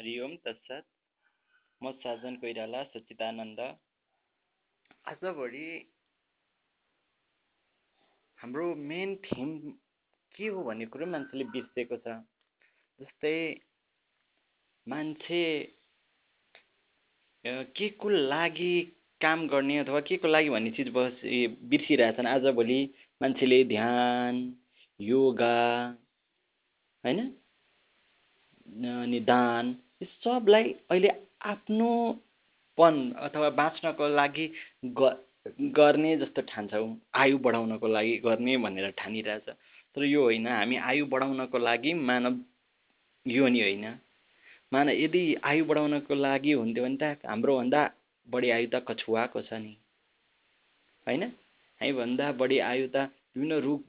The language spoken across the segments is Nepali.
हरि ओम तत्सत। म साजन कोइराला सच्चिदानन्द। आजभोलि हाम्रो मेन थिम के हो भन्ने कुरो मान्छेले बिर्सेको छ। जस्तै मान्छे के को लागि काम गर्ने अथवा के को लागि भन्ने चिज बस बिर्सिरहेछन् आजभोलि मान्छेले ध्यान योगा होइन? अनि दान सबलाई अहिले आफ्नोपन अथवा बाँच्नको लागि गर्ने जस्तो ठान्छौँ आयु बढाउनको लागि गर्ने भनेर ठानिरहेछ। तर यो होइन हामी आयु बढाउनको लागि मानव यो नि होइन। मानव यदि आयु बढाउनको लागि हुन्थ्यो भने त हाम्रोभन्दा बढी आयु त कछुवाको छ नि। होइन? हामीभन्दा बढी आयु त विभिन्न रुख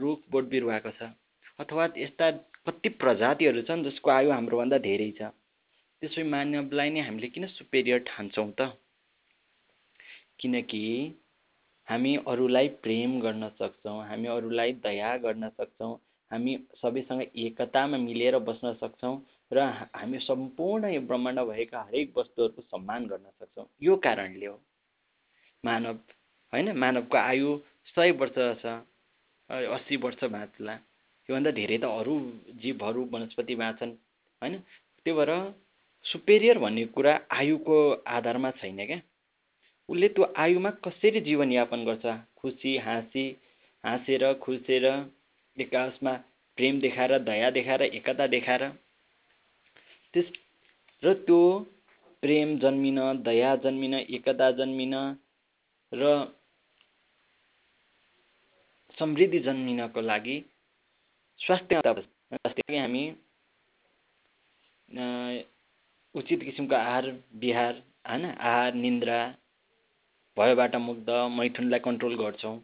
रुख बोट बिरुवाको छ। अथवा यस्ता कति प्रजातिहरू छन् जसको आयु हाम्रोभन्दा धेरै छ। त्यसै मानवलाई नै हामीले किन सुपेरियर ठान्छौँ त? किनकि हामी अरूलाई प्रेम गर्न सक्छौँ हामी अरूलाई दया गर्न सक्छौँ हामी सबैसँग एकतामा मिलेर बस्न सक्छौँ र हामी सम्पूर्ण यो ब्रह्माण्ड भएका हरेक वस्तुहरूको सम्मान गर्न सक्छौँ। यो कारणले हो। मानव होइन? मानवको आयु सय वर्ष छ अस्सी वर्ष बाँच्ला। योभन्दा धेरै त अरू जीवहरू वनस्पति बाँच्छन् होइन? त्यही भएर सुपेरियर भन्ने कुरा आयुको आधारमा छैन क्या। उसले त्यो आयुमा कसरी जीवनयापन गर्छ? खुसी हाँसी हाँसेर खुसेर एकासमा प्रेम देखाएर दया देखाएर एकता देखाएर। त्यस र त्यो प्रेम जन्मिन दया जन्मिन एकता जन्मिन र समृद्धि जन्मिनको लागि स्वास्थ्य हामी उचित किसिमको आहार बिहार होइन आहार निन्द्रा भयबाट मुक्त मैथुनलाई कन्ट्रोल गर्छौँ।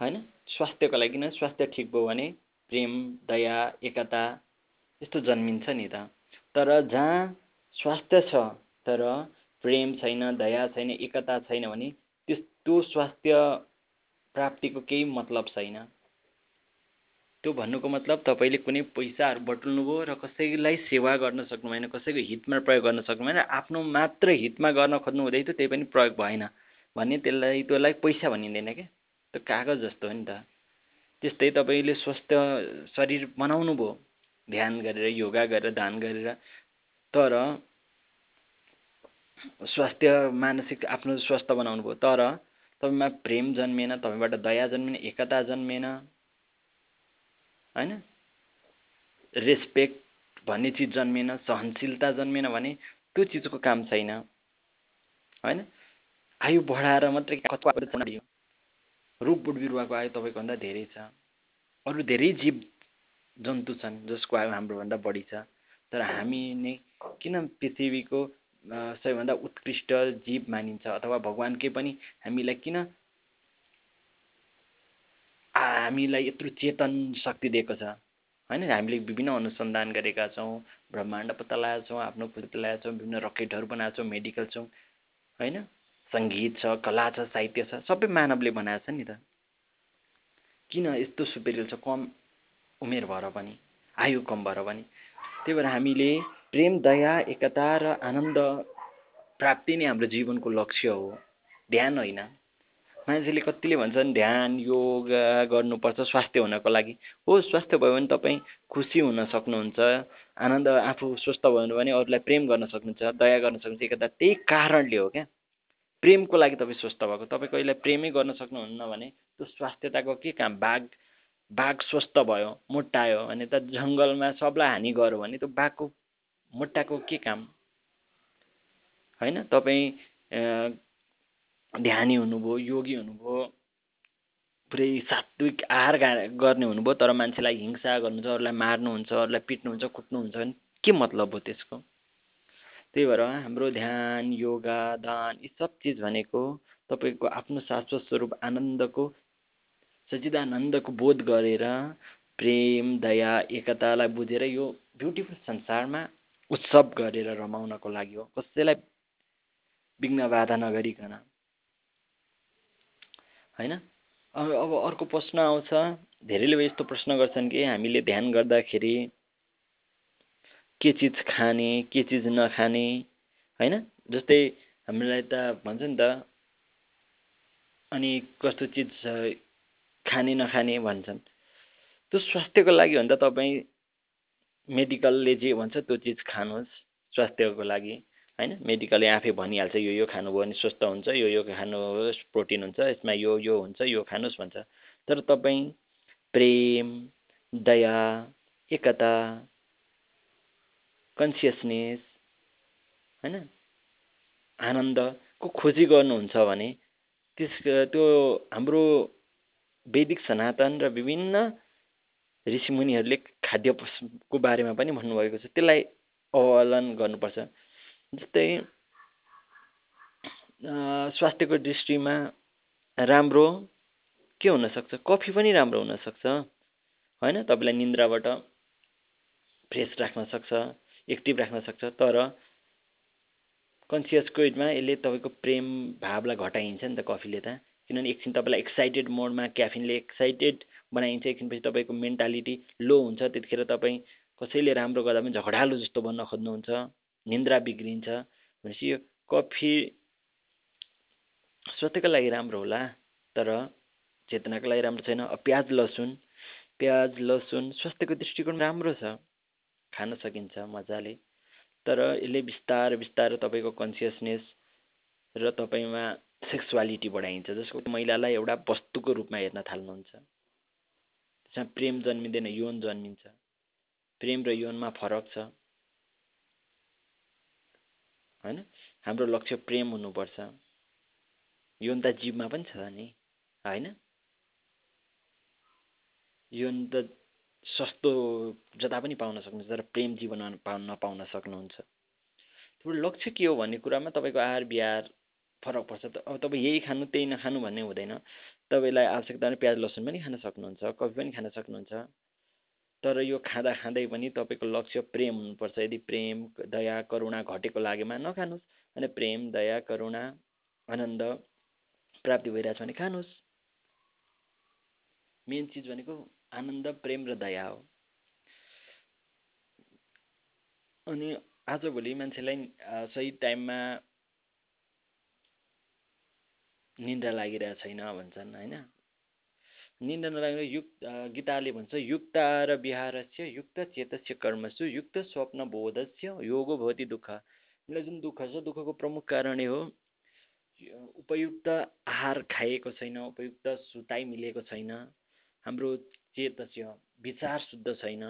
होइन? स्वास्थ्यको लागि नै स्वास्थ्य ठिक भयो भने प्रेम दया एकता यस्तो जन्मिन्छ नि त। तर जहाँ स्वास्थ्य छ तर प्रेम छैन दया छैन एकता छैन भने त्यस्तो स्वास्थ्य प्राप्तिको केही मतलब छैन। त्यो भन्नुको मतलब तपाईँले कुनै पैसाहरू बटुल्नुभयो र कसैलाई सेवा गर्न सक्नु भएन कसैको हितमा प्रयोग गर्न सक्नु भएन आफ्नो मात्र हितमा गर्न खोज्नु हुँदै थियो त्यही पनि प्रयोग भएन भने त्यसलाई त्यसलाई पैसा भनिँदैन क्या त्यो कागज जस्तो हो नि त। त्यस्तै तपाईँले स्वस्थ शरीर बनाउनु भयो ध्यान गरेर योगा गरेर दान गरेर तर स्वास्थ्य मानसिक आफ्नो स्वस्थ बनाउनु भयो तर तपाईँमा प्रेम जन्मिएन तपाईँबाट दया जन्मिएन एकता जन्मिएन होइन? रेस्पेक्ट भन्ने चिज जन्मेन सहनशीलता जन्मेन भने त्यो चिजको काम छैन होइन? आयु बढाएर मात्रै रुख बुट बिरुवाको आयु तपाईँको भन्दा धेरै छ। अरू धेरै जीव जन्तु छन् जसको आयु हाम्रोभन्दा बढी छ। तर हामी नै किन पृथ्वीको सबैभन्दा उत्कृष्ट जीव मानिन्छ अथवा भगवान्कै पनि हामीलाई किन हामीलाई यत्रो चेतन शक्ति दिएको छ। होइन हामीले विभिन्न अनुसन्धान गरेका छौँ ब्रह्माण्ड पत्ता लगाएका छौँ आफ्नो खुद लगाएका छौँ विभिन्न रकेटहरू बनाएको छौँ मेडिकल छौँ होइन? सङ्गीत छ कला छ साहित्य छ सबै मानवले बनाएको छ नि त। किन यस्तो सुपेरियल छ? कम उमेर भएर पनि आयु कम भएर पनि। त्यही भएर हामीले प्रेम दया एकता र आनन्द प्राप्ति नै हाम्रो जीवनको लक्ष्य हो। ध्यान होइन। मान्छेले कतिले भन्छन् ध्यान योगा गर्नुपर्छ स्वास्थ्य हुनको लागि। हो स्वास्थ्य भयो भने तपाईँ खुसी हुन सक्नुहुन्छ आनन्द आफू स्वस्थ भयो भने अरूलाई प्रेम गर्न सक्नुहुन्छ दया गर्न सक्नुहुन्छ एकता त्यही कारणले हो क्या। प्रेमको लागि तपाईँ स्वस्थ भएको। तपाईँ कहिल्यै प्रेमै गर्न सक्नुहुन्न भने त्यो स्वास्थ्यताको के काम? बाघ बाघ स्वस्थ भयो मोटायो भने त जङ्गलमा सबलाई हानि गर्यो भने त्यो बाघको मोटाको के काम? होइन तपाईँ ध्यानी हुनुभयो योगी हुनुभयो पुरै सात्विक आहार गर्ने हुनुभयो तर मान्छेलाई हिंसा गर्नुहुन्छ अरूलाई मार्नुहुन्छ अरूलाई पिट्नुहुन्छ कुट्नुहुन्छ भने के मतलब हो त्यसको? त्यही भएर हाम्रो ध्यान योगा दान यी सब चिज भनेको तपाईँको आफ्नो शाश्वत स्वरूप आनन्दको सचिदानन्दको बोध गरेर प्रेम दया एकतालाई बुझेर यो ब्युटिफुल संसारमा उत्सव गरेर रमाउनको लागि हो। कसैलाई विघ्न बाधा नगरिकन। होइन? अब अर्को प्रश्न आउँछ। धेरैले यस्तो प्रश्न गर्छन् कि हामीले ध्यान गर्दाखेरि के चिज खाने के चिज नखाने होइन? जस्तै हामीलाई त भन्छ नि त अनि कस्तो चिज खाने नखाने भन्छन्। त्यो स्वास्थ्यको लागि हो भने त तपाईँ मेडिकलले जे भन्छ त्यो चिज खानुहोस् स्वास्थ्यको लागि। होइन? मेडिकलले आफै भनिहाल्छ यो यो खानुभयो भने स्वस्थ हुन्छ यो यो खानुहोस् प्रोटिन हुन्छ यसमा यो यो हुन्छ यो खानुहोस् भन्छ। तर तपाईँ प्रेम दया एकता कन्सियसनेस होइन? आनन्दको खोजी गर्नुहुन्छ भने त्यस त्यो हाम्रो वैदिक सनातन र विभिन्न ऋषिमुनिहरूले खाद्यको बारेमा पनि भन्नुभएको छ। त्यसलाई अवलम्बन गर्नुपर्छ। जस्तै स्वास्थ्यको दृष्टिमा राम्रो के हुनसक्छ? कफी पनि राम्रो हुनसक्छ होइन? तपाईँलाई निन्द्राबाट फ्रेस राख्न सक्छ एक्टिभ राख्न सक्छ तर कन्सियसको एजमा यसले तपाईँको प्रेम भावलाई घटाइन्छ नि त कफीले त। किनभने एकछिन तपाईँलाई एक्साइटेड मोडमा क्याफिनले एक्साइटेड बनाइन्छ एकछिनपछि तपाईँको मेन्टालिटी लो हुन्छ त्यतिखेर तपाईँ कसैले राम्रो गर्दा पनि झगडालु जस्तो बन्न खोज्नुहुन्छ। निन्द्रा बिग्रिन्छ भनेपछि यो कफी स्वास्थ्यको लागि राम्रो होला तर चेतनाको लागि राम्रो छैन। प्याज लसुन प्याज लसुन स्वास्थ्यको दृष्टिकोण राम्रो छ खान सकिन्छ मजाले। तर यसले बिस्तारै बिस्तारै तपाईँको कन्सियसनेस र तपाईँमा सेक्सुअलिटी बढाइन्छ जसको महिलालाई एउटा वस्तुको रूपमा हेर्न थाल्नुहुन्छ। त्यसमा प्रेम जन्मिँदैन यौन जन्मिन्छ। प्रेम र यौनमा फरक छ। होइन? हाम्रो लक्ष्य प्रेम हुनुपर्छ। यौन त जीवमा पनि छ नि होइन? यौन त सस्तो जता पनि पाउन सक्नुहुन्छ तर प्रेम जीवनमा पाउन नपाउन सक्नुहुन्छ। त्यो लक्ष्य के हो भन्ने कुरामा तपाईँको आहार बिहार फरक पर्छ। अब तपाईँ यही खानु त्यही नखानु भन्ने हुँदैन। तपाईँलाई आवश्यकता प्याज लसुन पनि खान सक्नुहुन्छ कफी पनि खान सक्नुहुन्छ। तर यो खाँदा खाँदै पनि तपाईँको लक्ष्य प्रेम हुनुपर्छ। यदि प्रेम दया करुणा घटेको लागेमा नखानुहोस् अनि प्रेम दया करुणा आनन्द प्राप्ति भइरहेछ भने खानुहोस्। मेन चिज भनेको आनन्द प्रेम र दया हो। अनि आजभोलि मान्छेलाई सही टाइममा निन्द्रा लागिरहेको छैन भन्छन् होइन? निन्द्रा नलाग्ने युक्त गीताले भन्छ युक्त र विहारस्य युक्त चेतस्य कर्मसु युक्त स्वप्न बोधस्य योगो भवति दुःख। हामीलाई जुन दुःख छ दुःखको प्रमुख कारणै हो उपयुक्त आहार खाइएको छैन उपयुक्त सुताइ मिलेको छैन हाम्रो चेतस्य विचार शुद्ध छैन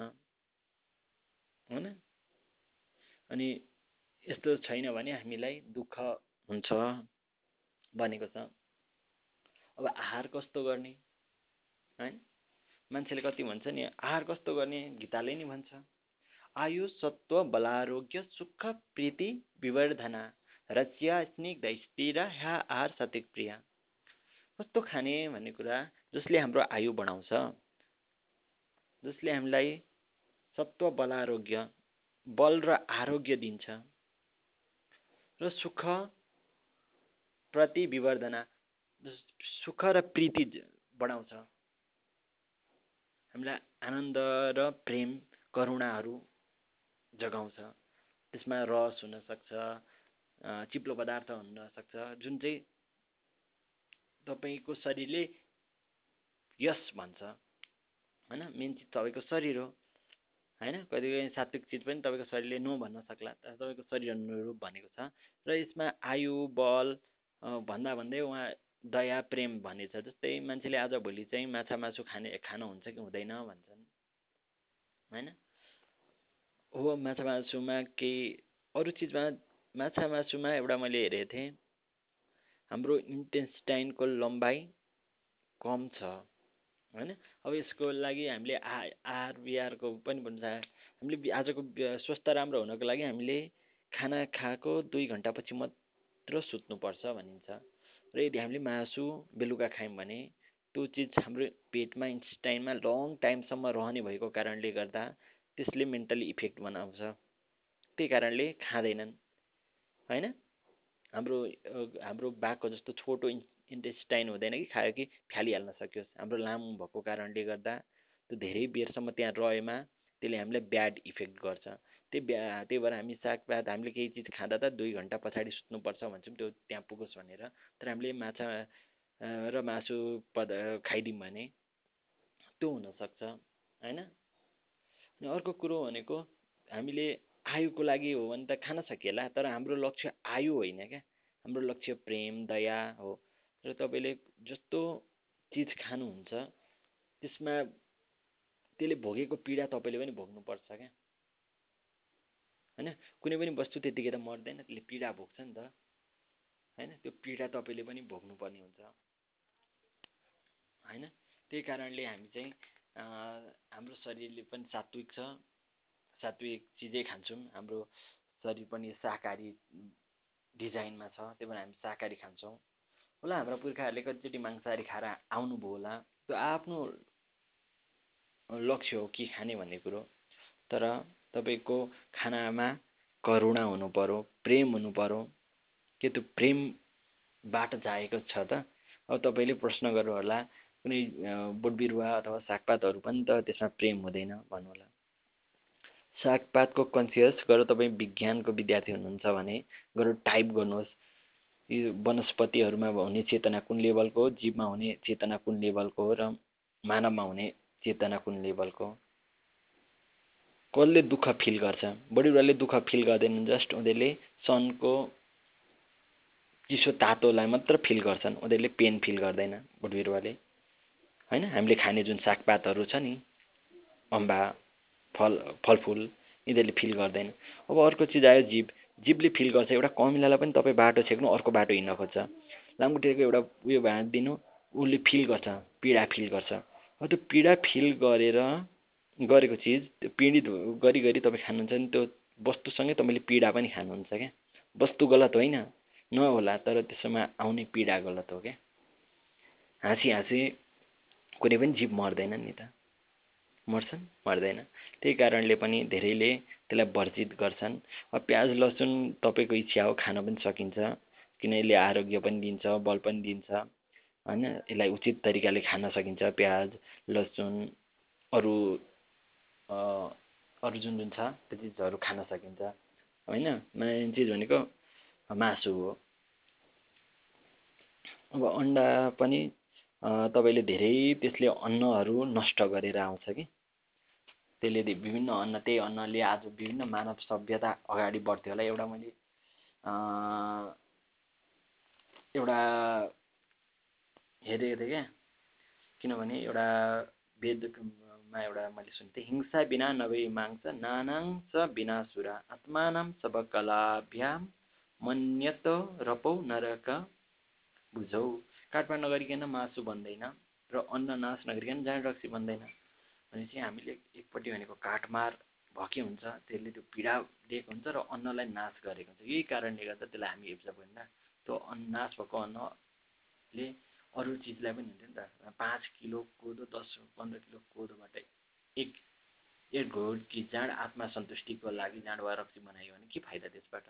होइन अनि यस्तो छैन भने हामीलाई दुःख हुन्छ भनेको छ। अब आहार कस्तो गर्ने? है? मान्छेले कति भन्छ नि आहार कस्तो गर्ने? गीताले नि भन्छ। आयु सत्व बलारोग्य सुख प्रीति विवर्धना रच्या स्निग्ध स्थिर ह्या आहार सतिक प्रिय कस्तो खाने भन्ने कुरा जसले हाम्रो आयु बढाउँछ। जसले हामीलाई सत्व बलारोग्य बल र आरोग्य दिन्छ। र सुख प्रति विवर्धना सुख र प्रीति बढाउँछ। हामीलाई आनन्द र प्रेम करुणाहरू जगाउँछ। त्यसमा रस हुनसक्छ चिप्लो पदार्थ हुनसक्छ जुन चाहिँ तपाईँको शरीरले यस भन्छ। होइन मेन चिज तपाईँको शरीर हो। होइन कतिपय सात्विक चिज पनि तपाईँको शरीरले नो भन्न सक्ला तर तपाईँको शरीर अनुरूप भनेको छ। र यसमा आयु बल भन्दा भन्दै उहाँ दया प्रेम भन्ने जस्तै मान्छेले आजभोलि चाहिँ माछा मासु खाने खानुहुन्छ कि हुँदैन भन्छन्। होइन? हो माछा मासुमा केही अरू चिजमा माछा मासुमा एउटा मैले हेरेको थिएँ। हाम्रो इन्टेन्स्टाइनको लम्बाइ कम छ। होइन? अब यसको लागि हामीले आ आहार पनि भन्नु हामीले आजको स्वास्थ्य राम्रो हुनको लागि हामीले खाना खाएको दुई घन्टापछि मात्र सुत्नुपर्छ भनिन्छ। र यदि हामीले मासु बेलुका खायौँ भने त्यो चिज हाम्रो पेटमा इन्स्टाइनमा लङ टाइमसम्म रहने भएको कारणले गर्दा त्यसले मेन्टली इफेक्ट बनाउँछ। त्यही कारणले खाँदैनन्। होइन? हाम्रो हाम्रो बाघको जस्तो छोटो इन्टेस्टाइन हुँदैन कि खायो कि फ्यालिहाल्न सकियोस्। हाम्रो लामो भएको कारणले गर्दा त्यो धेरै बेरसम्म त्यहाँ रहेमा त्यसले हामीलाई ब्याड इफेक्ट गर्छ। त्यही बिहा त्यही भएर हामी सागपात हामीले केही चिज खाँदा त दुई घन्टा पछाडि सुत्नुपर्छ भन्छौँ त्यो त्यहाँ पुगोस् भनेर। तर हामीले माछा र मासु पद खाइदियौँ भने त्यो हुनसक्छ होइन? अनि अर्को कुरो भनेको हामीले आयुको लागि हो भने त खान सकिएला तर हाम्रो लक्ष्य आयु होइन क्या। हाम्रो लक्ष्य प्रेम दया हो। र तपाईँले जस्तो चिज खानुहुन्छ त्यसमा त्यसले भोगेको पीडा तपाईँले पनि भोग्नुपर्छ क्या। होइन? कुनै पनि वस्तु त्यतिकै त मर्दैन त्यसले पीडा भोग्छ नि त। होइन? त्यो पीडा तपाईँले पनि भोग्नुपर्ने हुन्छ। होइन? त्यही कारणले हामी चाहिँ हाम्रो शरीरले पनि सात्विक छ। सात्विक चिजै खान्छौँ। हाम्रो शरीर पनि शाकाहारी डिजाइनमा छ। त्यही भएर हामी शाकाहारी खान्छौँ। होला हाम्रा पुर्खाहरूले कतिचोटि मांसाहारी खाएर आउनुभयो होला। त्यो आफ्नो लक्ष्य हो कि खाने भन्ने कुरो। तर तपाईँको खानामा करुणा हुनु पऱ्यो प्रेम हुनु पऱ्यो के त्यो प्रेमबाट जाएको छ त? अब तपाईँले प्रश्न गर्नु होला कुनै बोट बिरुवा अथवा सागपातहरू पनि त त्यसमा प्रेम हुँदैन भन्नु होला सागपातको कन्सियस गरेर तपाईँ विज्ञानको विद्यार्थी हुनुहुन्छ भने गएर टाइप गर्नुहोस्। यो वनस्पतिहरूमा हुने चेतना कुन लेभलको हो? जीवमा हुने चेतना कुन लेभलको हो? र मानवमा हुने चेतना कुन लेभलको कसले दुःख फिल गर्छ? बढी दुःख फिल गर्दैनन् जस्ट उनीहरूले सनको चिसो तातोलाई मात्र फिल गर्छन् उनीहरूले पेन फिल गर्दैन बोट बिरुवाले होइन? हामीले खाने जुन सागपातहरू छ नि अम्बा फल फलफुल यिनीहरूले फिल गर्दैन। अब अर्को चिज आयो जीव जीवले फिल गर्छ एउटा कमिलालाई पनि तपाईँ बाटो छेक्नु अर्को बाटो हिँड्न खोज्छ। लामखुट्टेको एउटा उयो भाँचिदिनु उसले फिल गर्छ पीडा फिल गर्छ। अब त्यो पीडा फिल गरेर गरेको चिज त्यो पीडित गरी गरी तपाईँ खानुहुन्छ भने त्यो वस्तुसँगै तपाईँले पीडा पनि खानुहुन्छ क्या? वस्तु गलत होइन नहोला तर त्यसमा आउने पीडा गलत हो क्या? हाँसी हाँसी कुनै पनि जीव मर्दैन नि त। मर्छन्? मर्दैन। त्यही कारणले पनि धेरैले त्यसलाई वर्जित गर्छन्। अब प्याज लसुन तपाईँको इच्छा हो खान पनि सकिन्छ। किन यसले आरोग्य पनि दिन्छ बल पनि दिन्छ। होइन? यसलाई उचित तरिकाले खान सकिन्छ प्याज लसुन अरू अरू जुन जुन छ त्यो चिजहरू खान सकिन्छ। होइन? मेन चिज भनेको मासु हो। अब अन्डा पनि तपाईँले धेरै त्यसले अन्नहरू नष्ट गरेर आउँछ कि? त्यसले विभिन्न अन्न त्यही अन्नले आज विभिन्न मानव सभ्यता अगाडि बढ्थ्यो होला। एउटा मैले एउटा हेरेको थिएँ क्या? किनभने एउटा वेदमा एउटा मैले सुनेको थिएँ हिंसा बिना नभई नानांश बिना सुरा आत्मानां सबकलाभ्याम मन्यत रपौ नरक बुझौ। काटपाट नगरिकन मासु बन्दैन र अन्न नाश नगरिकन जाँड रक्सी बन्दैन। भनेपछि हामीले एकपट्टि भनेको काटमार भके हुन्छ त्यसले त्यो पीडा दिएको हुन्छ र अन्नलाई नाश गरेको हुन्छ। यही कारणले गर्दा त्यसलाई हामी हेप्छ भन्दा त्यो अन्न नाश भएको अन्नले अरू चिजलाई पनि हुन्थ्यो नि त। पाँच किलो कोदो दस पन्ध्र किलो कोदोबाट एक एक घोटी जाँड आत्मा सन्तुष्टिको लागि जाँड वा रक्सी बनायो भने के फाइदा त्यसबाट?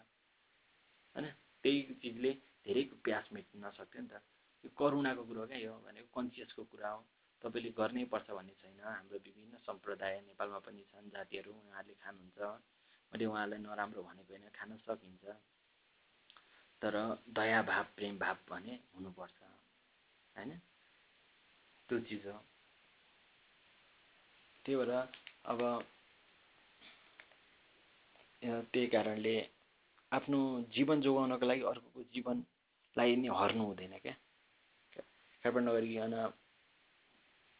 होइन? त्यही चिजले धेरैको प्यास मेट्न सक्थ्यो नि त। यो करुणाको कुरो क्या यो भनेको कन्सियसको कुरा हो। तपाईँले गर्नै पर्छ भन्ने छैन। हाम्रो विभिन्न सम्प्रदाय नेपालमा पनि छन् जातिहरू उहाँहरूले खानुहुन्छ। मैले उहाँलाई नराम्रो भनेको होइन खान सकिन्छ। तर दया भाव प्रेम भाव भने हुनुपर्छ। होइन? त्यो चिज हो। त्यही भएर अब त्यही कारणले आफ्नो जीवन जोगाउनको लागि अर्कोको जीवनलाई नि हर्नु हुँदैन क्या। काठमाडौँ नगरिकन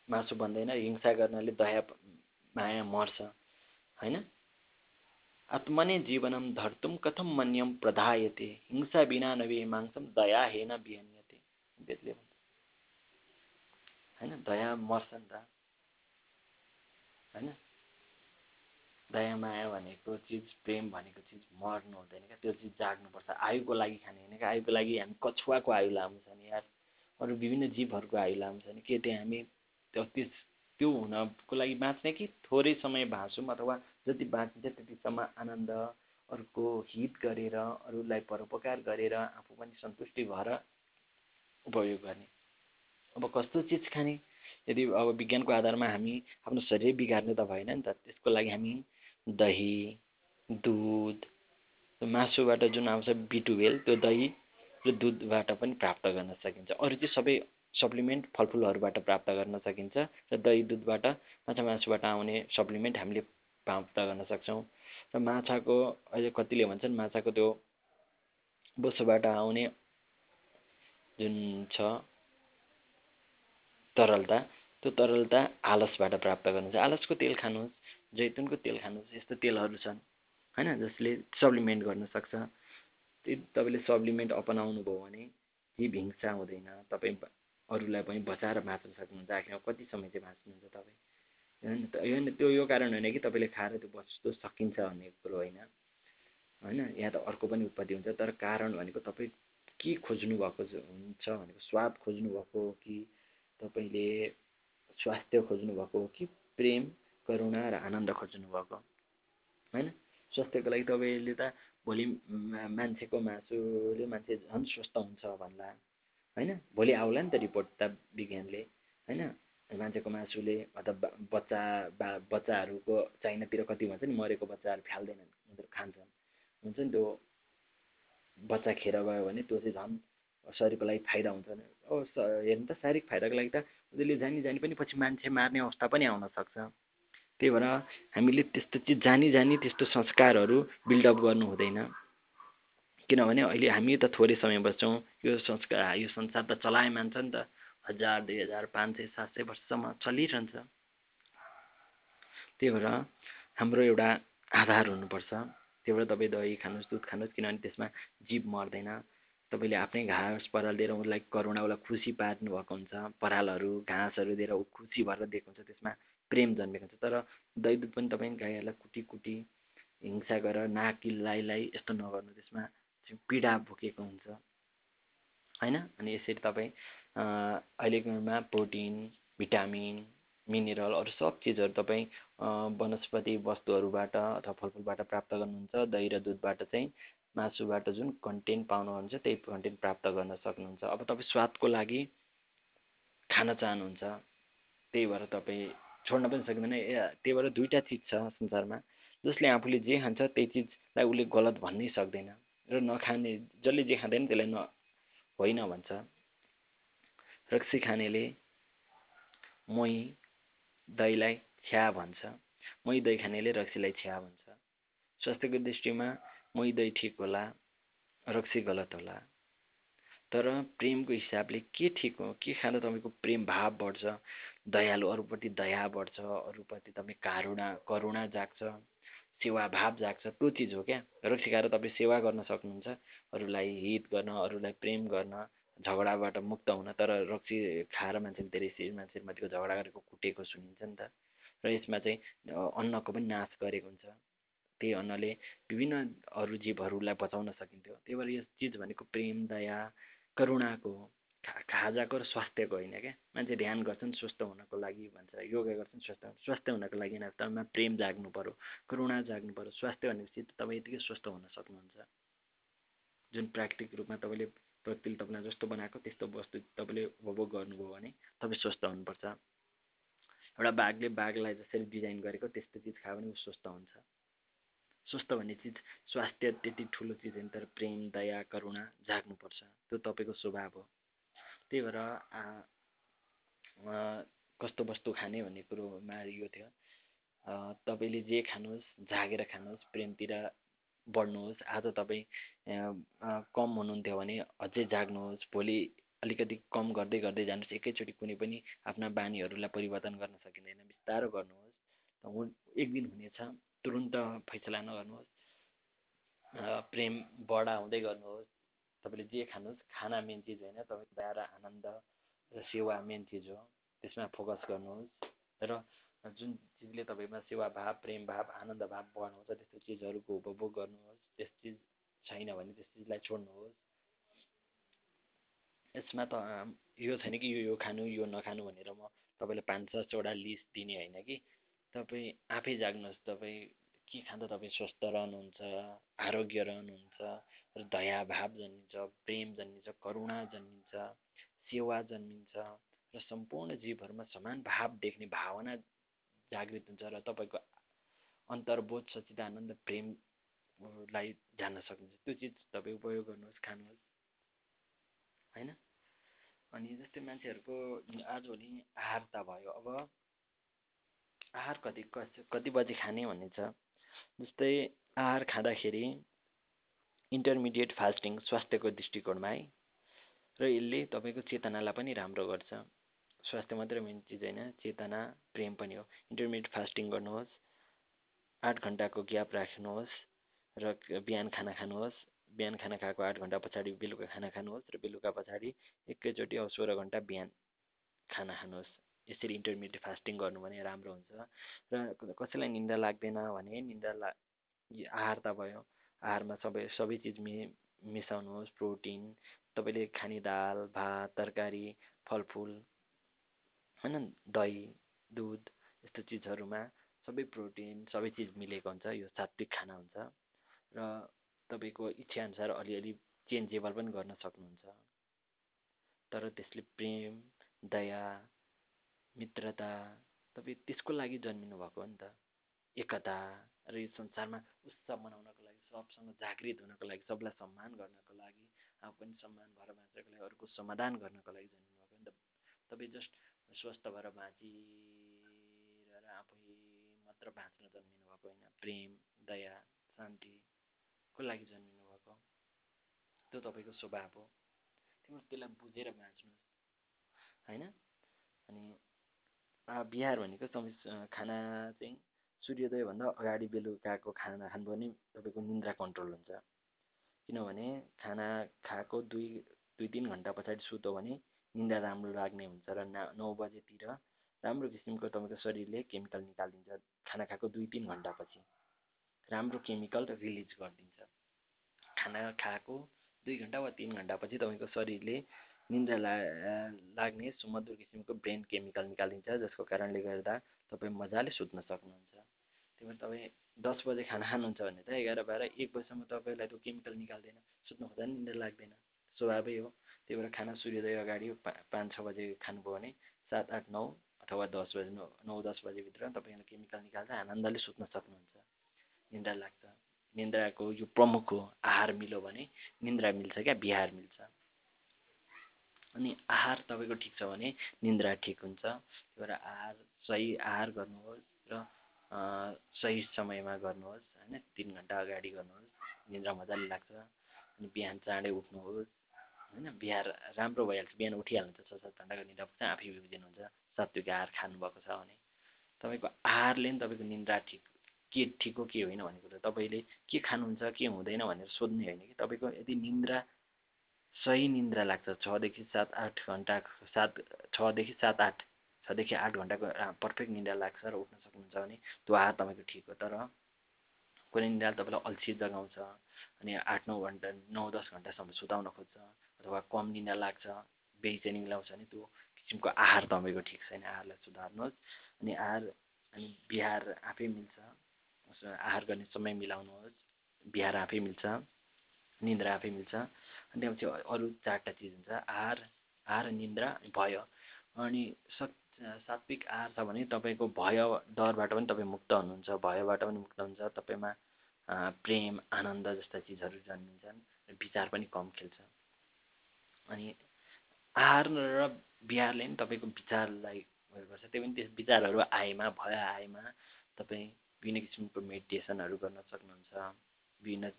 मासु बन्दैन हिंसा गर्नाले दया माया मर्छ होइन? आत्मने जीवनम धर्तुम कथम मन्यम प्रधायते हिंसा बिना नभए मांसम दया हेन बिहन्यते। भन्छ होइन दया मर्छ नि त होइन? दया माया भनेको चिज प्रेम भनेको चिज मर्नु हुँदैन क्या। त्यो चिज जाग्नुपर्छ। आयुको लागि खाने होइन क्या। आयुको लागि हामी कछुवाको आयु लामो छ नि यार। अरू विभिन्न जीवहरूको आयु लामो छ नि। के त्यहाँ हामी त्यो त्यस त्यो हुनको लागि बाँच्ने कि? थोरै समय बाँचौँ अथवा जति बाँचिन्छ त्यतिसम्म आनन्द अरूको हित गरेर अरूलाई परोपकार गरेर आफू पनि सन्तुष्टि भएर उपयोग गर्ने। अब कस्तो चिज खाने? यदि अब विज्ञानको आधारमा हामी आफ्नो शरीर बिगार्ने त भएन नि त। त्यसको लागि हामी दही दुध मासुबाट जुन आउँछ बी टुवेल्भ त्यो दही र दुधबाट पनि प्राप्त गर्न सकिन्छ। अरू चाहिँ सबै सप्लिमेन्ट फलफुलहरूबाट प्राप्त गर्न सकिन्छ र दही दुधबाट माछा मासुबाट आउने सप्लिमेन्ट हामीले प्राप्त गर्न सक्छौँ। र माछाको अहिले कतिले भन्छन् माछाको त्यो बोसोबाट आउने जुन छ तरलता त्यो तरलता आलसबाट प्राप्त गर्नुहुन्छ। आलसको तेल खानुहोस् जैतुनको तेल खानुहोस् यस्तो तेलहरू छन् होइन जसले सप्लिमेन्ट गर्न सक्छ। तपाईँले सप्लिमेन्ट अपनाउनु भयो भने केही हिंसा हुँदैन तपाईँ अरूलाई पनि बचाएर बाँच्न सक्नुहुन्छ आखिरमा कति समय चाहिँ बाँच्नुहुन्छ तपाईँ? होइन त्यो यो कारण होइन कि तपाईँले खाएर त्यो बस्नु सकिन्छ भन्ने कुरो होइन। होइन यहाँ त अर्को पनि उत्पत्ति हुन्छ तर कारण भनेको तपाईँ के खोज्नु भएको हुन्छ भनेको स्वाद खोज्नु भएको कि तपाईँले स्वास्थ्य खोज्नु भएको कि प्रेम करुणा र आनन्द खोज्नु भएको होइन? स्वास्थ्यको लागि तपाईँले त भोलि मान्छेको मासुले मान्छे झन् स्वस्थ हुन्छ भन्ला। होइन? भोलि आउला नि त रिपोर्ट त विज्ञानले। होइन? मान्छेको मासुले अथवा बच्चा बा बच्चाहरूको चाइनातिर कति भन्छ नि मरेको बच्चाहरू फ्याल्दैनन् उनीहरू खान्छन्। हुन्छ नि त्यो बच्चा खेर गयो भने त्यो चाहिँ झन् शरीरको लागि फाइदा हुन्छ हेर्नु त शारीरिक फाइदाको लागि त उसले जानी जानी पनि पछि मान्छे मार्ने अवस्था पनि आउन सक्छ। त्यही भएर हामीले त्यस्तो चिज जानी जानी त्यस्तो संस्कारहरू बिल्डअप गर्नु हुँदैन। किनभने अहिले हामी त थोरै समय बस्छौँ यो संस्कार यो संसार त चलायमान छ नि त। हजार दुई हजार पाँच सय सात सय वर्षसम्म चलिरहन्छ। त्यही भएर हाम्रो एउटा आधार हुनुपर्छ। त्यही भएर तपाईँ दही खानुहोस् दुध खानुहोस् किनभने त्यसमा जीव मर्दैन। तपाईँले आफ्नै घाँस पराल दिएर उसलाई करुणा उसलाई खुसी पार्नु भएको हुन्छ परालहरू घाँसहरू दिएर ऊ खुसी भएर दिएको हुन्छ त्यसमा प्रेम जन्मेको हुन्छ। तर दही दुध पनि तपाईँ गाईहरूलाई कुटी कुटी हिंसा गरेर नाकी यस्तो नगर्नु त्यसमा पीडा बोकेको हुन्छ। होइन? अनि यसरी तपाईँ अहिलेकोमा प्रोटिन भिटामिन मिनरल अरू सब चिजहरू तपाईँ वनस्पति वस्तुहरूबाट अथवा फलफुलबाट प्राप्त गर्नुहुन्छ। दही र दुधबाट चाहिँ मासुबाट जुन कन्टेन्ट पाउनुहुन्छ त्यही कन्टेन्ट प्राप्त गर्न सक्नुहुन्छ। अब तपाईँ स्वादको लागि खान चाहनुहुन्छ त्यही भएर तपाईँ छोड्न पनि सक्दैन। त्यही भएर दुईवटा चिज छ संसारमा जसले आफूले जे खान्छ त्यही चिजलाई उसले गलत भन्नै सक्दैन र नखाने जसले जे खाँदैन त्यसलाई न होइन भन्छ। रक्सी खानेले मही दहीलाई छ्या भन्छ। मही दही खानेले रक्सीलाई छ्या भन्छ। स्वास्थ्यको दृष्टिमा मही दही ठिक होला रक्सी गलत होला। तर प्रेमको हिसाबले के ठिक हो के खाँदा तपाईँको प्रेम भाव बढ्छ दयालु अरूप्रति दया बढ्छ अरूप्रति तपाईँ कारुणा करुणा जाग्छ सेवा भाव जाग्छ त्यो चिज हो क्या? रक्सी खाएर तपाईँ सेवा गर्न सक्नुहुन्छ अरूलाई हित गर्न अरूलाई प्रेम गर्न झगडाबाट मुक्त हुन। तर रक्सी खाएर मान्छेले धेरै मान्छेमाथिको झगडा गरेको कुटेको सुनिन्छ नि त। र यसमा चाहिँ अन्नको पनि नाश गरेको हुन्छ। त्यही अन्नले विभिन्न अरू जीवहरूलाई बचाउन सकिन्थ्यो। त्यही भएर यस चिज भनेको प्रेम दया करुणाको खाजाको र स्वास्थ्यको होइन क्या? मान्छे ध्यान गर्छन् स्वस्थ हुनको लागि भन्छ योगा गर्छन् स्वस्थ स्वास्थ्य हुनको लागि तपाईँमा प्रेम जाग्नु पऱ्यो करुणा जाग्नु पऱ्यो स्वास्थ्य भनेपछि तपाईँ यतिकै स्वस्थ हुन सक्नुहुन्छ। जुन प्राकृतिक रूपमा तपाईँले प्रकृतिले तपाईँलाई जस्तो बनाएको त्यस्तो वस्तु तपाईँले उपभोग गर्नुभयो भने तपाईँ स्वस्थ हुनुपर्छ। एउटा बाघले बाघलाई जसरी डिजाइन गरेको त्यस्तो चिज खायो भने ऊ स्वस्थ हुन्छ। स्वस्थ भन्ने चिज स्वास्थ्य त्यति ठुलो चिज होइन तर प्रेम दया करुणा जाग्नुपर्छ। त्यो तपाईँको स्वभाव हो। त्यही भएर कस्तो वस्तु खाने भन्ने कुरोमा यो थियो। तपाईँले जे खानुहोस् जागेर खानुहोस् प्रेमतिर बढ्नुहोस् आज तपाईँ कम हुनुहुन्थ्यो भने अझै जाग्नुहोस् भोलि अलिकति कम गर्दै गर्दै जानुहोस् एकैचोटि कुनै पनि आफ्ना बानीहरूलाई परिवर्तन गर्न सकिँदैन बिस्तारो गर्नुहोस्। एक दिन हुनेछ। तुरुन्त फैसला नगर्नुहोस् प्रेम बढा हुँदै गर्नुहोस्। तपाईँले जे खानुहोस् खाना मेन चिज होइन। तपाईँको दया आनन्द र सेवा मेन चिज हो। त्यसमा फोकस गर्नुहोस्। र जुन चिजले तपाईँमा भाव प्रेम भाव आनन्द भाव बढाउँछ त्यस्तो चिजहरूको उपभोग गर्नुहोस्। त्यस चिज छैन भने त्यस चिजलाई छोड्नुहोस्। यसमा त यो छैन कि यो यो खानु यो नखानु भनेर म तपाईँलाई पाँच दसवटा लिस्ट दिने होइन कि? तपाईँ आफै जाग्नुहोस् तपाईँ के खाँदा तपाईँ स्वस्थ रहनुहुन्छ आरोग्य रहनुहुन्छ र दया भाव जन्मिन्छ प्रेम जन्मिन्छ करुणा जन्मिन्छ सेवा जन्मिन्छ र सम्पूर्ण जीवहरूमा समान भाव देख्ने भावना जागृत हुन्छ र तपाईँको अन्तर्बोध सचिदानन्द प्रेम लाई जान्न सक्नुहुन्छ। त्यो चिज तपाईँ उपयोग गर्नुहोस् खानुहोस्। होइन? अनि जस्तै मान्छेहरूको आजभोलि आहार त भयो। अब आहार कति कति बजी खाने भन्ने छ जस्तै आहार खाँदाखेरि इन्टरमिडिएट फास्टिङ स्वास्थ्यको दृष्टिकोणमा है। र यसले तपाईँको चेतनालाई पनि राम्रो गर्छ। स्वास्थ्य मात्रै मेन चिज होइन चेतना प्रेम पनि हो। इन्टरमिडिएट फास्टिङ गर्नुहोस् आठ घन्टाको ग्याप राख्नुहोस् र बिहान खाना खानुहोस्। बिहान खाना खाएको आठ घन्टा पछाडि बेलुका खाना खानुहोस् र बेलुका पछाडि एकैचोटि अब सोह्र घन्टा बिहान खाना खानुहोस्। यसरी इन्टरमिडिएट फास्टिङ गर्नु भने राम्रो हुन्छ। र कसैलाई निन्दा लाग्दैन भने निन्दा ला आहार त भयो। आहारमा सबै सबै चिज मि मिसाउनुहोस् प्रोटिन तपाईँले खाने दाल भात तरकारी फलफुल होइन दही दुध यस्तो चिजहरूमा सबै प्रोटिन सबै चिज मिलेको हुन्छ यो सात्विक खाना हुन्छ। र तपाईँको इच्छाअनुसार अलिअलि चेन्जेबल पनि गर्न सक्नुहुन्छ। तर त्यसले प्रेम दया मित्रता तपाईँ त्यसको लागि जन्मिनु भएको हो नि त। एकता र यो संसारमा उत्सव मनाउनको लागि सबसँग जागृत हुनको लागि सबलाई सम्मान गर्नको लागि आफू पनि सम्मान भएर बाँच्नको लागि अरूको समाधान गर्नको लागि जन्मिनु भएको नि त। तपाईँ जस्ट स्वस्थ भएर बाँचिरहेर आफै मात्र बाँच्न जन्मिनु भएको होइन। प्रेम दया शान्तिको लागि जन्मिनु भएको त्यो तपाईँको स्वभाव हो। त्यसलाई बुझेर बाँच्नुहोस्। होइन? अनि बिहार भनेको खाना चाहिँ सूर्योदयभन्दा अगाडि बेलुकाको खाना खानुभयो भने तपाईँको निन्द्रा कन्ट्रोल हुन्छ। किनभने खाना खाएको दुई दुई तिन घन्टा पछाडि सुत्यो भने निन्दा राम्रो लाग्ने हुन्छ र नौ बजेतिर राम्रो किसिमको तपाईँको शरीरले केमिकल निकालिदिन्छ खाना खाएको दुई तिन घन्टापछि राम्रो केमिकल रिलिज गरिदिन्छ। खाना खाएको दुई घन्टा वा तिन घन्टापछि तपाईँको शरीरले निन्द्रा ला लाग्ने सुमधुर किसिमको ब्रेन केमिकल निकालिदिन्छ जसको कारणले गर्दा तपाईँ मजाले सुत्न सक्नुहुन्छ। त्यही भएर तपाईँ दस बजे खाना खानुहुन्छ भने त एघार बाह्र एक बजीसम्म तपाईँलाई त्यो केमिकल निकाल्दैन सुत्नु खोज्दा पनि निन्द्रा लाग्दैन। स्वभावै हो। त्यही भएर खाना सूर्योदय अगाडि पा पाँच छ बजे खानुभयो भने सात आठ नौ अथवा दस बजे नौ नौ दस बजेभित्र तपाईँले केमिकल निकाल्दा आनन्दले सुत्न सक्नुहुन्छ। निन्द्रा लाग्छ। निन्द्राको यो प्रमुख हो आहार मिल्यो भने निन्द्रा मिल्छ क्या? बिहार मिल्छ। अनि आहार तपाईँको ठिक छ भने निन्द्रा ठिक हुन्छ। त्यही भएर आहार सही आहार गर्नुहोस् र सही समयमा गर्नुहोस् होइन? तिन घन्टा अगाडि गर्नुहोस् निन्द्रा मजाले लाग्छ। अनि बिहान चाँडै उठ्नुहोस् होइन? बिहार राम्रो भइहाल्छ। बिहान उठिहाल्नुहुन्छ छ सात घन्टाको निद्रा पुग्छ आफै बिउजिनुहुन्छ सात्विक आहार खानुभएको छ भने। तपाईँको आहारले नि तपाईँको निन्द्रा ठिक के ठिक हो के होइन भन्ने कुरो तपाईँले के खानुहुन्छ के हुँदैन भनेर सोध्ने होइन कि तपाईँको यदि निन्द्रा सही निन्द्रा लाग्छ। छदेखि सात आठ घन्टा सात छदेखि सात आठ छदेखि आठ घन्टाको पर्फेक्ट निन्द्रा लाग्छ र उठ्न सक्नुहुन्छ भने त्यो आहार तपाईँको ठिक हो। तर कुनै निन्द्राले तपाईँलाई अल्छी जगाउँछ अनि आठ नौ घन्टा नौ दस घन्टासम्म सुताउन खोज्छ अथवा कम निन्द्रा लाग्छ बेचैनी मिलाउँछ भने त्यो किसिमको आहार तपाईँको ठिक छैन। आहारलाई सुधार्नुहोस् अनि आहार अनि बिहार आफै मिल्छ। आहार गर्ने समय मिलाउनुहोस्। बिहार आफै मिल्छ। निन्द्रा आफै मिल्छ। अनि त्यसपछि अरू चारवटा चिज हुन्छ आहार आहार निन्द्रा भयो। अनि सत् सात्विक आहार छ भने तपाईँको भय डरबाट पनि तपाईँ मुक्त हुनुहुन्छ भयबाट पनि मुक्त हुन्छ तपाईँमा प्रेम आनन्द जस्ता चिजहरू जन्मिन्छन् विचार पनि कम खेल्छ। अनि आहार र बिहारले नि तपाईँको विचारलाई उयो गर्छ। त्यही पनि त्यस विचारहरू आएमा भय आएमा तपाईँ विभिन्न किसिमको मेडिटेसनहरू गर्न सक्नुहुन्छ विभिन्न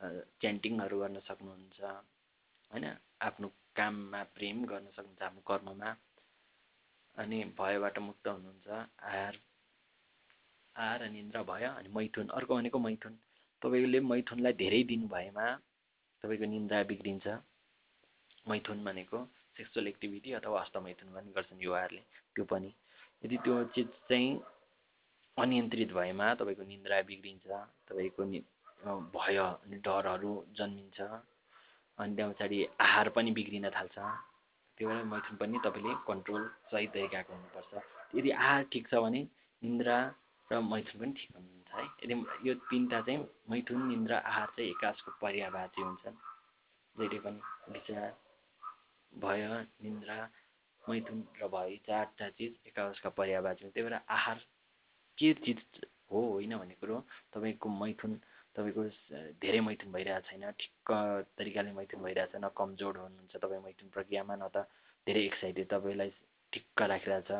च्यान्टिङहरू गर्न सक्नुहुन्छ होइन? आफ्नो काममा प्रेम गर्न सक्नुहुन्छ आफ्नो कर्ममा। अनि भयबाट मुक्त हुनुहुन्छ। आहार आहार निन्द्रा भयो अनि मैथुन। अर्को भनेको मैथुन। तपाईँले मैथुनलाई धेरै दिनु भएमा तपाईँको निन्द्रा बिग्रिन्छ। मैथुन भनेको सेक्सुअल एक्टिभिटी अथवा हस्तमैथुन पनि गर्छन् युवाहरूले। त्यो पनि। यदि त्यो चिज चाहिँ अनियन्त्रित भएमा तपाईँको निन्द्रा बिग्रिन्छ तपाईँको नि भय अनि डरहरू जन्मिन्छ अनि त्यहाँ पछाडि आहार पनि बिग्रिन थाल्छ। त्यही भएर मैथुन पनि तपाईँले कन्ट्रोल सही तरिकाको हुनुपर्छ। यदि आहार ठिक छ भने निन्द्रा र मैथुन पनि ठिक हुनुहुन्छ है। यदि यो तिनवटा चाहिँ मैथुन निन्द्रा आहार चाहिँ एकासको पर्यावाची हुन्छन्। जहिले पनि विचार भय निन्द्रा मैथुन र भय चारवटा चिज एकासका पर्यावाची हुन्छ त्यही भएर आहार के चिज हो होइन भन्ने कुरो तपाईँको मैथुन तपाईँको धेरै मैथुन भइरहेको छैन। ठिक्क तरिकाले मैथुन भइरहेको छ न कमजोर हुनुहुन्छ तपाईँ मैथुन प्रक्रियामा न त धेरै एक्साइटेड तपाईँलाई ठिक्क राखिरहेछ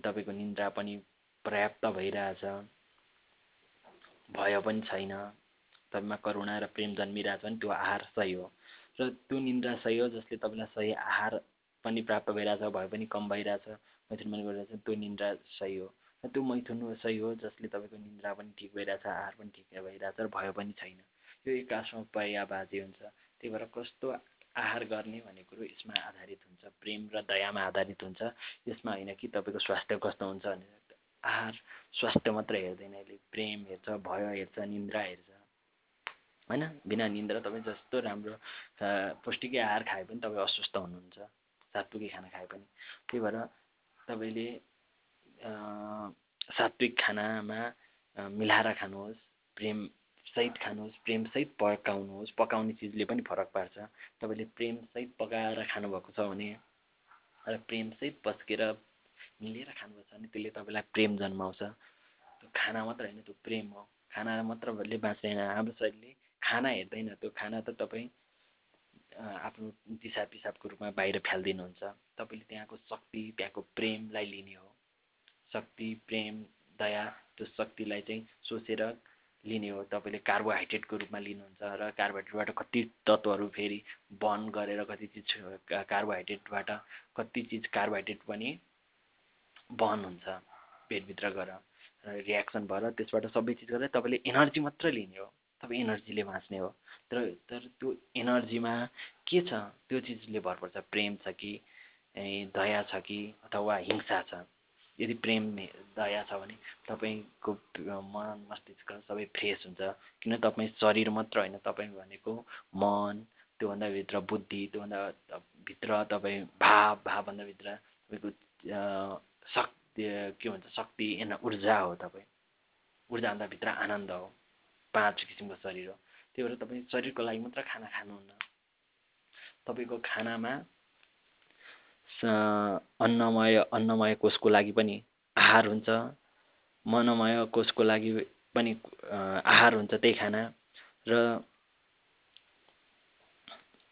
तपाईँको निन्द्रा पनि पर्याप्त भइरहेछ। भय पनि छैन। तपाईँमा करुणा र प्रेम जन्मिरहेछ भने त्यो आहार सही हो। र त्यो निन्द्रा सही हो जसले तपाईँलाई सही आहार पनि प्राप्त भइरहेछ भए पनि कम भइरहेछ मैथुन पनि गरिरहेछ त्यो निन्द्रा सही हो। त्यो मैथुन सही हो जसले तपाईँको निन्द्रा पनि ठिक भइरहेछ आहार पनि ठिक भइरहेछ र भय पनि छैन। यो एकासौँ पर्याबाजी हुन्छ। त्यही भएर कस्तो आहार गर्ने भन्ने कुरो यसमा आधारित हुन्छ। प्रेम र दयामा आधारित हुन्छ। यसमा होइन कि तपाईँको स्वास्थ्य कस्तो हुन्छ भने आहार स्वास्थ्य मात्र हेर्दैन यसले प्रेम हेर्छ भय हेर्छ निन्द्रा हेर्छ। होइन? बिना निन्द्रा तपाईँ जस्तो राम्रो पौष्टिकै आहार खाए पनि तपाईँ अस्वस्थ हुनुहुन्छ। सात्विकै खाना खाए पनि। त्यही भएर तपाईँले सात्विक खानामा मिलाएर खानुहोस् प्रेमसहित खानुहोस् प्रेमसहित पकाउनुहोस् पकाउने चिजले पनि फरक पार्छ। तपाईँले प्रेमसहित पकाएर खानुभएको छ भने र प्रेमसहित पस्केर मिलेर खानुभएको छ भने त्यसले तपाईँलाई प्रेम जन्माउँछ। त्यो खाना मात्र होइन त्यो प्रेम हो। खाना मात्रले बाँच्दैन। हाम्रो शरीरले खाना हेर्दैन। त्यो खाना त तपाईँ आफ्नो दिसा पिसाबको रूपमा बाहिर फ्यालिदिनुहुन्छ। तपाईँले त्यहाँको शक्ति त्यहाँको प्रेमलाई लिने हो। शक्ति प्रेम दया त्यो शक्तिलाई चाहिँ सोचेर लिने हो। तपाईँले कार्बोहाइड्रेटको रूपमा लिनुहुन्छ र कार्बोहाइड्रेटबाट कति तत्त्वहरू फेरि बर्न गरेर कति चिज कार्बोहाइड्रेटबाट कति चिज कार्बोहाइड्रेट पनि बर्न हुन्छ पेटभित्र गएर। र रियाक्सन भएर त्यसबाट सबै चिज गरेर तपाईँले एनर्जी मात्र लिने हो। तपाईँ एनर्जीले बाँच्ने हो। तर तर त्यो एनर्जीमा के छ? त्यो चिजले भर पर्छ। प्रेम छ कि दया छ कि अथवा हिंसा छ? यदि प्रेम दया छ भने तपाईँको मन मस्तिष्क सबै फ्रेस हुन्छ। किन तपाईँ शरीर मात्र होइन तपाईँ भनेको मन त्योभन्दा भित्र बुद्धि त्योभन्दा भित्र तपाईँ भाव भावभन्दा भित्र तपाईँको शक्ति के भन्छ शक्ति होइन ऊर्जा हो तपाईँ। ऊर्जाभन्दा भित्र आनन्द हो पाँच किसिमको शरीर हो। त्यही भएर तपाईँ शरीरको लागि मात्र खाना खानुहुन्न। तपाईँको खानामा अन्नमय अन्नमय कोषको लागि पनि आहार हुन्छ। मनमय कोषको लागि पनि आहार हुन्छ त्यही खाना। र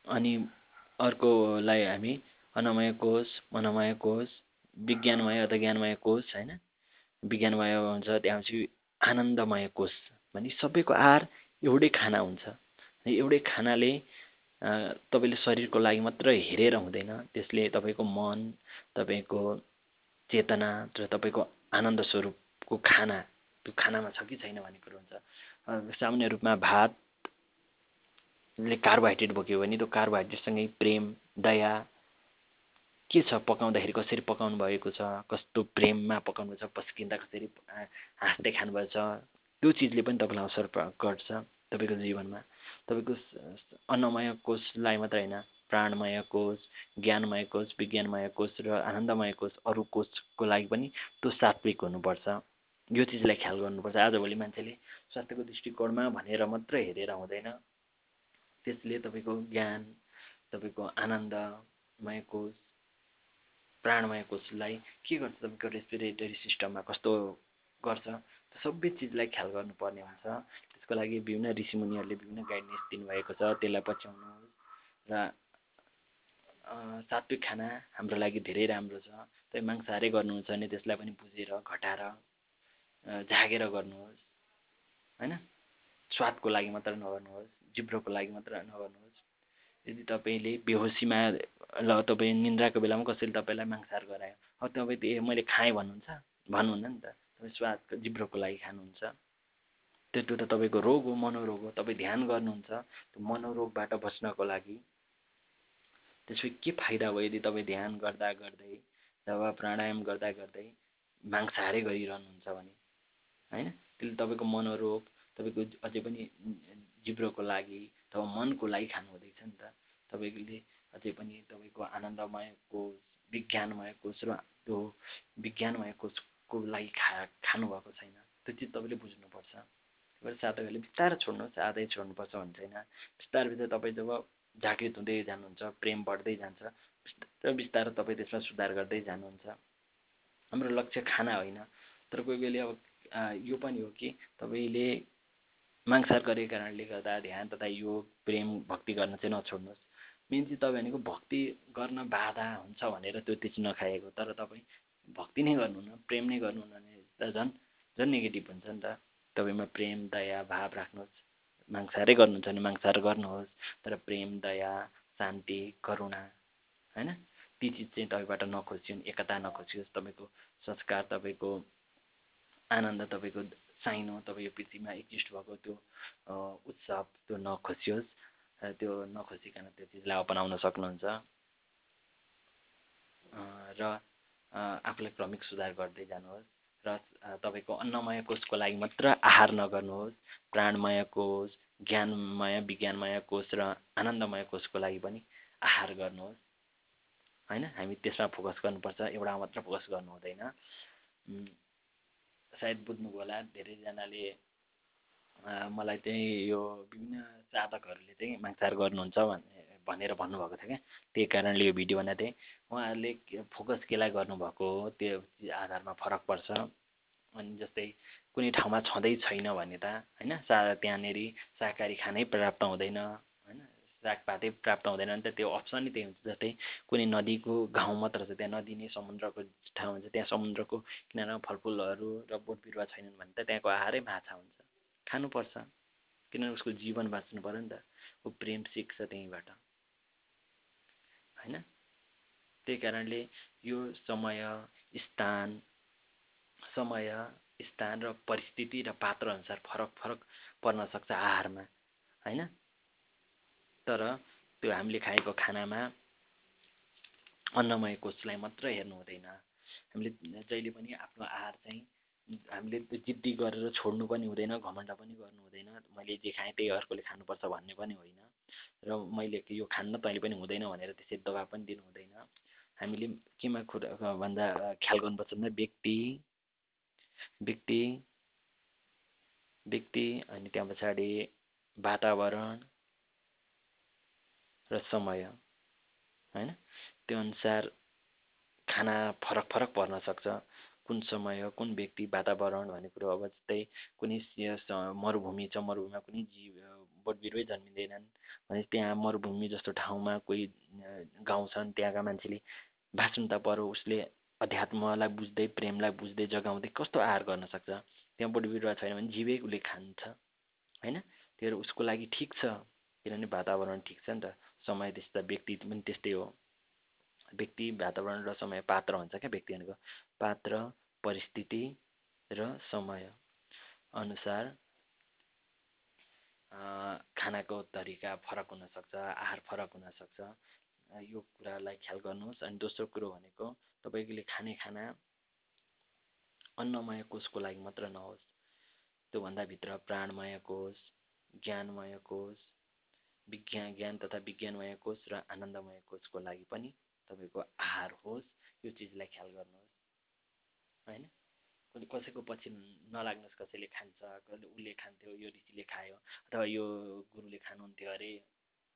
अनि अर्कोलाई हामी अन्नमय कोष मनमय कोष विज्ञानमय अथवा ज्ञानमय कोष होइन? विज्ञानमय हुन्छ त्यहाँपछि आनन्दमय कोष। भने सबैको आहार एउटै खाना हुन्छ। एउटै खानाले तपाईँले शरीरको लागि मात्र हेरेर हुँदैन। त्यसले तपाईँको मन तपाईँको चेतना र तपाईँको आनन्द स्वरूपको खाना त्यो खानामा छ कि छैन भन्ने कुरो हुन्छ। सामान्य रूपमा भातले कार्बोहाइड्रेट बोक्यो भने त्यो कार्बोहाइड्रेटसँगै प्रेम दया के छ पकाउँदाखेरि कसरी पकाउनु भएको छ कस्तो प्रेममा पकाउनु छ पस्किँदा कसरी हाँस्दै खानुभएको छ त्यो चिजले पनि तपाईँलाई असर गर्छ तपाईँको जीवनमा। तपाईँको अन्नमय कोषलाई मात्र होइन प्राणमय कोष ज्ञानमय कोष विज्ञानमय कोष र आनन्दमय कोष अरू कोषको लागि पनि त्यो सात्विक हुनुपर्छ। यो चिजलाई ख्याल गर्नुपर्छ। आजभोलि मान्छेले स्वास्थ्यको दृष्टिकोणमा भनेर मात्र हेरेर हुँदैन। त्यसले तपाईँको ज्ञान तपाईँको आनन्दमय कोष प्राणमय कोषलाई के गर्छ? तपाईँको रेस्पिरेटरी सिस्टममा कस्तो गर्छ? सबै चिजलाई ख्याल गर्नुपर्ने हुन्छ। त्यसको लागि विभिन्न ऋषिमुनिहरूले विभिन्न गाइडलाइन्स दिनुभएको छ त्यसलाई पछ्याउनुहोस् र सात्विक खाना हाम्रो लागि धेरै राम्रो छ। तपाईँ मांसाहारै गर्नुहुन्छ भने त्यसलाई पनि बुझेर घटाएर झागेर गर्नुहोस् होइन? स्वादको लागि मात्र नगर्नुहोस् जिब्रोको लागि मात्र नगर्नुहोस्। यदि तपाईँले बेहोसीमा ल तपाईँ निन्द्राको बेलामा कसैले तपाईँलाई मांसाहार गरायो। अब तपाईँ मैले खाएँ भन्नुहुन्छ? भन्नुहुन्न नि त। तपाईँ स्वादको जिब्रोको लागि खानुहुन्छ। त्यो त्यो त तपाईँको रोग हो मनोरोग हो। तपाईँ ध्यान गर्नुहुन्छ त्यो मनोरोगबाट बच्नको लागि। त्यसपछि के फाइदा भयो यदि तपाईँ ध्यान गर्दा गर्दै अथवा प्राणायाम गर्दा गर्दै मांसाहारै गरिरहनुहुन्छ भने? होइन? त्यसले तपाईँको मनोरोग तपाईँको अझै पनि जिब्रोको लागि अथवा मनको लागि खानु हुँदैछ नि त। तपाईँले अझै पनि तपाईँको आनन्दमय कोष विज्ञानमय कोष र त्यो विज्ञानमय कोषको लागि खा खानुभएको छैन त्यो चिज तपाईँले बुझ्नुपर्छ। साधकहरूले बिस्तारै छोड्नुहोस् आधै छोड्नुपर्छ भन्छ छैन बिस्तारै बिस्तारै तपाईँ जब जागृत हुँदै जानुहुन्छ प्रेम बढ्दै जान्छ बिस्तारै बिस्तारै तपाईँ त्यसमा सुधार गर्दै जानुहुन्छ। हाम्रो लक्ष्य खाना होइन। तर कोही बेला अब यो पनि हो कि तपाईँले मागसार गरेको कारणले गर्दा ध्यान तथा योग प्रेम भक्ति गर्न चाहिँ नछोड्नुहोस्। मेन चाहिँ तपाईँ भनेको भक्ति गर्न बाधा हुन्छ भनेर त्यो चाहिँ नखाएको। तर तपाईँ भक्ति नै गर्नुहुन्न प्रेम नै गर्नुहुन्न भने त झन् झन् नेगेटिभ हुन्छ नि त। तपाईँमा प्रेम दया भाव राख्नुहोस्। मागसारै गर्नुहुन्छ भने मागसार गर्नुहोस् तर प्रेम दया शान्ति करुणा होइन? ती चिज चाहिँ तपाईँबाट नखोजियोस् एकता नखोजियोस् तपाईँको संस्कार तपाईँको आनन्द तपाईँको साइनो तपाईँ यो पृथ्वीमा एक्जिस्ट भएको त्यो उत्सव त्यो नखोजियोस् त्यो नखोजिकन त्यो चिजलाई अपनाउन सक्नुहुन्छ। र आफूलाई क्रमिक सुधार गर्दै जानुहोस्। र तपाईँको अन्नमय कोषको लागि मात्र आहार नगर्नुहोस् प्राणमय कोष ज्ञानमय विज्ञानमय कोष र आनन्दमय कोषको लागि पनि आहार गर्नुहोस्। होइन? हामी त्यसमा फोकस गर्नुपर्छ एउटा मात्र फोकस गर्नु हुँदैन। सायद बुझ्नुभयो होला धेरैजनाले मलाई चाहिँ यो विभिन्न साधकहरूले चाहिँ मागचार गर्नुहुन्छ भन्ने भनेर भन्नुभएको थियो क्या। त्यही कारणले यो भिडियो बनाएको थिएँ। उहाँहरूले फोकस केलाई गर्नुभएको हो त्यो आधारमा फरक पर्छ। अनि जस्तै कुनै ठाउँमा छँदै छैन भने त होइन सा त्यहाँनिर शाकाहारी खानै प्राप्त हुँदैन होइन सागपातै प्राप्त हुँदैन। भने त त्यो अप्सन नै त्यही हुन्छ जस्तै कुनै नदीको गाउँ मात्र छ त्यहाँ नदी नै समुद्रको ठाउँ हुन्छ। त्यहाँ समुद्रको किनारमा फलफुलहरू र बोट बिरुवा छैनन् भने त त्यहाँको आहारै माछा हुन्छ। खानुपर्छ। किनभने उसको जीवन बाँच्नु पऱ्यो नि त। ऊ प्रेम सिक्छ त्यहीँबाट। होइन? त्यही कारणले यो समय स्थान समय स्थान र परिस्थिति र पात्रअनुसार फरक फरक पर्न सक्छ आहारमा होइन? तर त्यो हामीले खाएको खानामा अन्नमय कोषलाई मात्र हेर्नु हुँदैन। हामीले जहिले पनि आफ्नो आहार चाहिँ हामीले जिद्दी गरेर छोड्नु पनि हुँदैन घमण्ड पनि गर्नु हुँदैन। मैले जे खाएँ त्यही अर्कोले खानुपर्छ भन्ने पनि होइन। र मैले यो खान्न तैँले पनि हुँदैन भनेर त्यसरी दबाब पनि दिनु हुँदैन। हामीले केमा कुरा भन्दा ख्याल गर्नुपर्छ भन्दा व्यक्ति व्यक्ति व्यक्ति अनि त्यहाँ पछाडि वातावरण र समय होइन? त्यो अनुसार खाना फरक फरक पर्न सक्छ। कुन समय कुन व्यक्ति वातावरण भन्ने कुरो अब जस्तै कुनै मरुभूमि छ मरुभूमिमा कुनै जीव बोट बिरुवै जन्मिँदैनन्। भने त्यहाँ मरुभूमि जस्तो ठाउँमा कोही गाउँ छन् त्यहाँका मान्छेले बाँच्नु त पऱ्यो उसले अध्यात्मलाई बुझ्दै प्रेमलाई बुझ्दै जगाउँदै कस्तो आहार गर्न सक्छ? त्यहाँ बोट बिरुवा छैन भने जीवै उसले खान्छ। होइन? त्यो उसको लागि ठिक छ। किनभने वातावरण ठिक छ नि त। समय त्यस्ता व्यक्ति पनि त्यस्तै हो। व्यक्ति वातावरण र समय पात्र हुन्छ क्या व्यक्ति भनेको। पात्र परिस्थिति र समय अनुसार खानाको तरिका फरक हुनसक्छ आहार फरक हुनसक्छ। यो कुरालाई ख्याल गर्नुहोस्। अनि दोस्रो कुरो भनेको तपाईँले खाने खाना अन्नमय कोषको लागि मात्र नहोस्। त्योभन्दा भित्र प्राणमय कोष ज्ञानमय कोष विज्ञान ज्ञान तथा विज्ञानमय कोष र आनन्दमय कोषको लागि पनि तपाईँको आहार होस्। यो चिजलाई ख्याल गर्नुहोस्। होइन? कसैको पछि नलाग्नुहोस् कसैले खान्छ कसले उसले खान्थ्यो यो ऋषिले खायो अथवा यो गुरुले खानुहुन्थ्यो अरे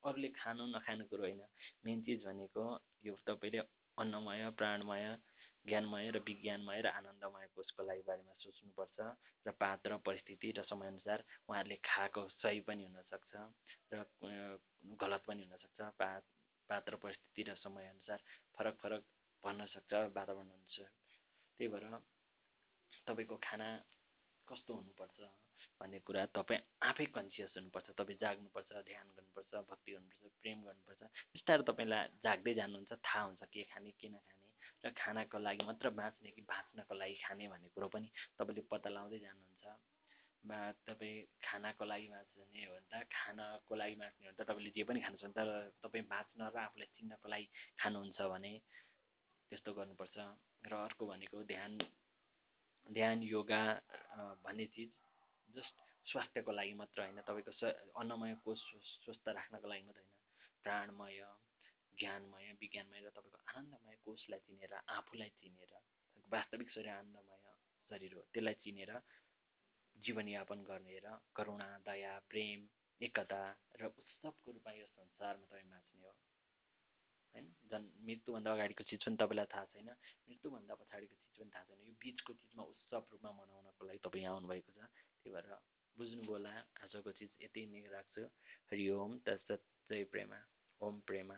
अरूले खानु नखानु कुरो होइन। मेन चिज भनेको यो तपाईँले अन्नमय प्राणमय ज्ञानमय र विज्ञानमय र आनन्दमय कोषको लागि बारेमा सोच्नुपर्छ र पात्र परिस्थिति र समयअनुसार उहाँहरूले खाएको सही पनि हुनसक्छ र गलत पनि हुनसक्छ। पा पात्र परिस्थिति र समयअनुसार फरक फरक पर्न सक्छ वातावरण अनुसार। त्यही भएर तपाईँको खाना कस्तो हुनुपर्छ भन्ने कुरा तपाईँ आफै कन्सियस हुनुपर्छ तपाईँ जाग्नुपर्छ ध्यान गर्नुपर्छ भक्ति गर्नुपर्छ प्रेम गर्नुपर्छ बिस्तारो तपाईँलाई जाग्दै जानुहुन्छ थाहा हुन्छ के खाने के नखाने र खानाको लागि मात्र बाँच्ने कि बाँच्नको लागि खाने भन्ने कुरो पनि तपाईँले पत्ता लगाउँदै जानुहुन्छ। वा तपाईँ खानाको लागि बाँच्ने हो भने त खानाको लागि बाँच्ने हो भने त तपाईँले जे पनि खानु सक्छ तर तपाईँ बाँच्न र आफूलाई चिन्नको लागि खानुहुन्छ भने त्यस्तो गर्नुपर्छ। र अर्को भनेको ध्यान ध्यान योगा भन्ने चिज जस्ट स्वास्थ्यको लागि मात्र होइन। तपाईँको स अन्नमय कोष स्वस्थ राख्नको लागि मात्र होइन। प्राणमय ज्ञानमय विज्ञानमय र तपाईँको आनन्दमय कोषलाई चिनेर आफूलाई चिनेर वास्तविक शरीर आनन्दमय शरीर हो त्यसलाई चिनेर जीवनयापन गर्ने र करुणा दया प्रेम एकता र उत्सवको रूपमा यो संसारमा तपाईँ बाँच्ने होइन झन् मृत्युभन्दा अगाडिको चिज पनि तपाईँलाई थाहा छैन। मृत्युभन्दा पछाडिको चिज पनि थाहा छैन। यो बिचको चिजमा उत्सव रूपमा मनाउनको लागि तपाईँ यहाँ आउनुभएको छ। त्यही भएर बुझ्नुभयो होला आजको चिज यति नै राख्छु। हरि ओम् तत् सत् जय प्रेमा ओम् प्रेमा।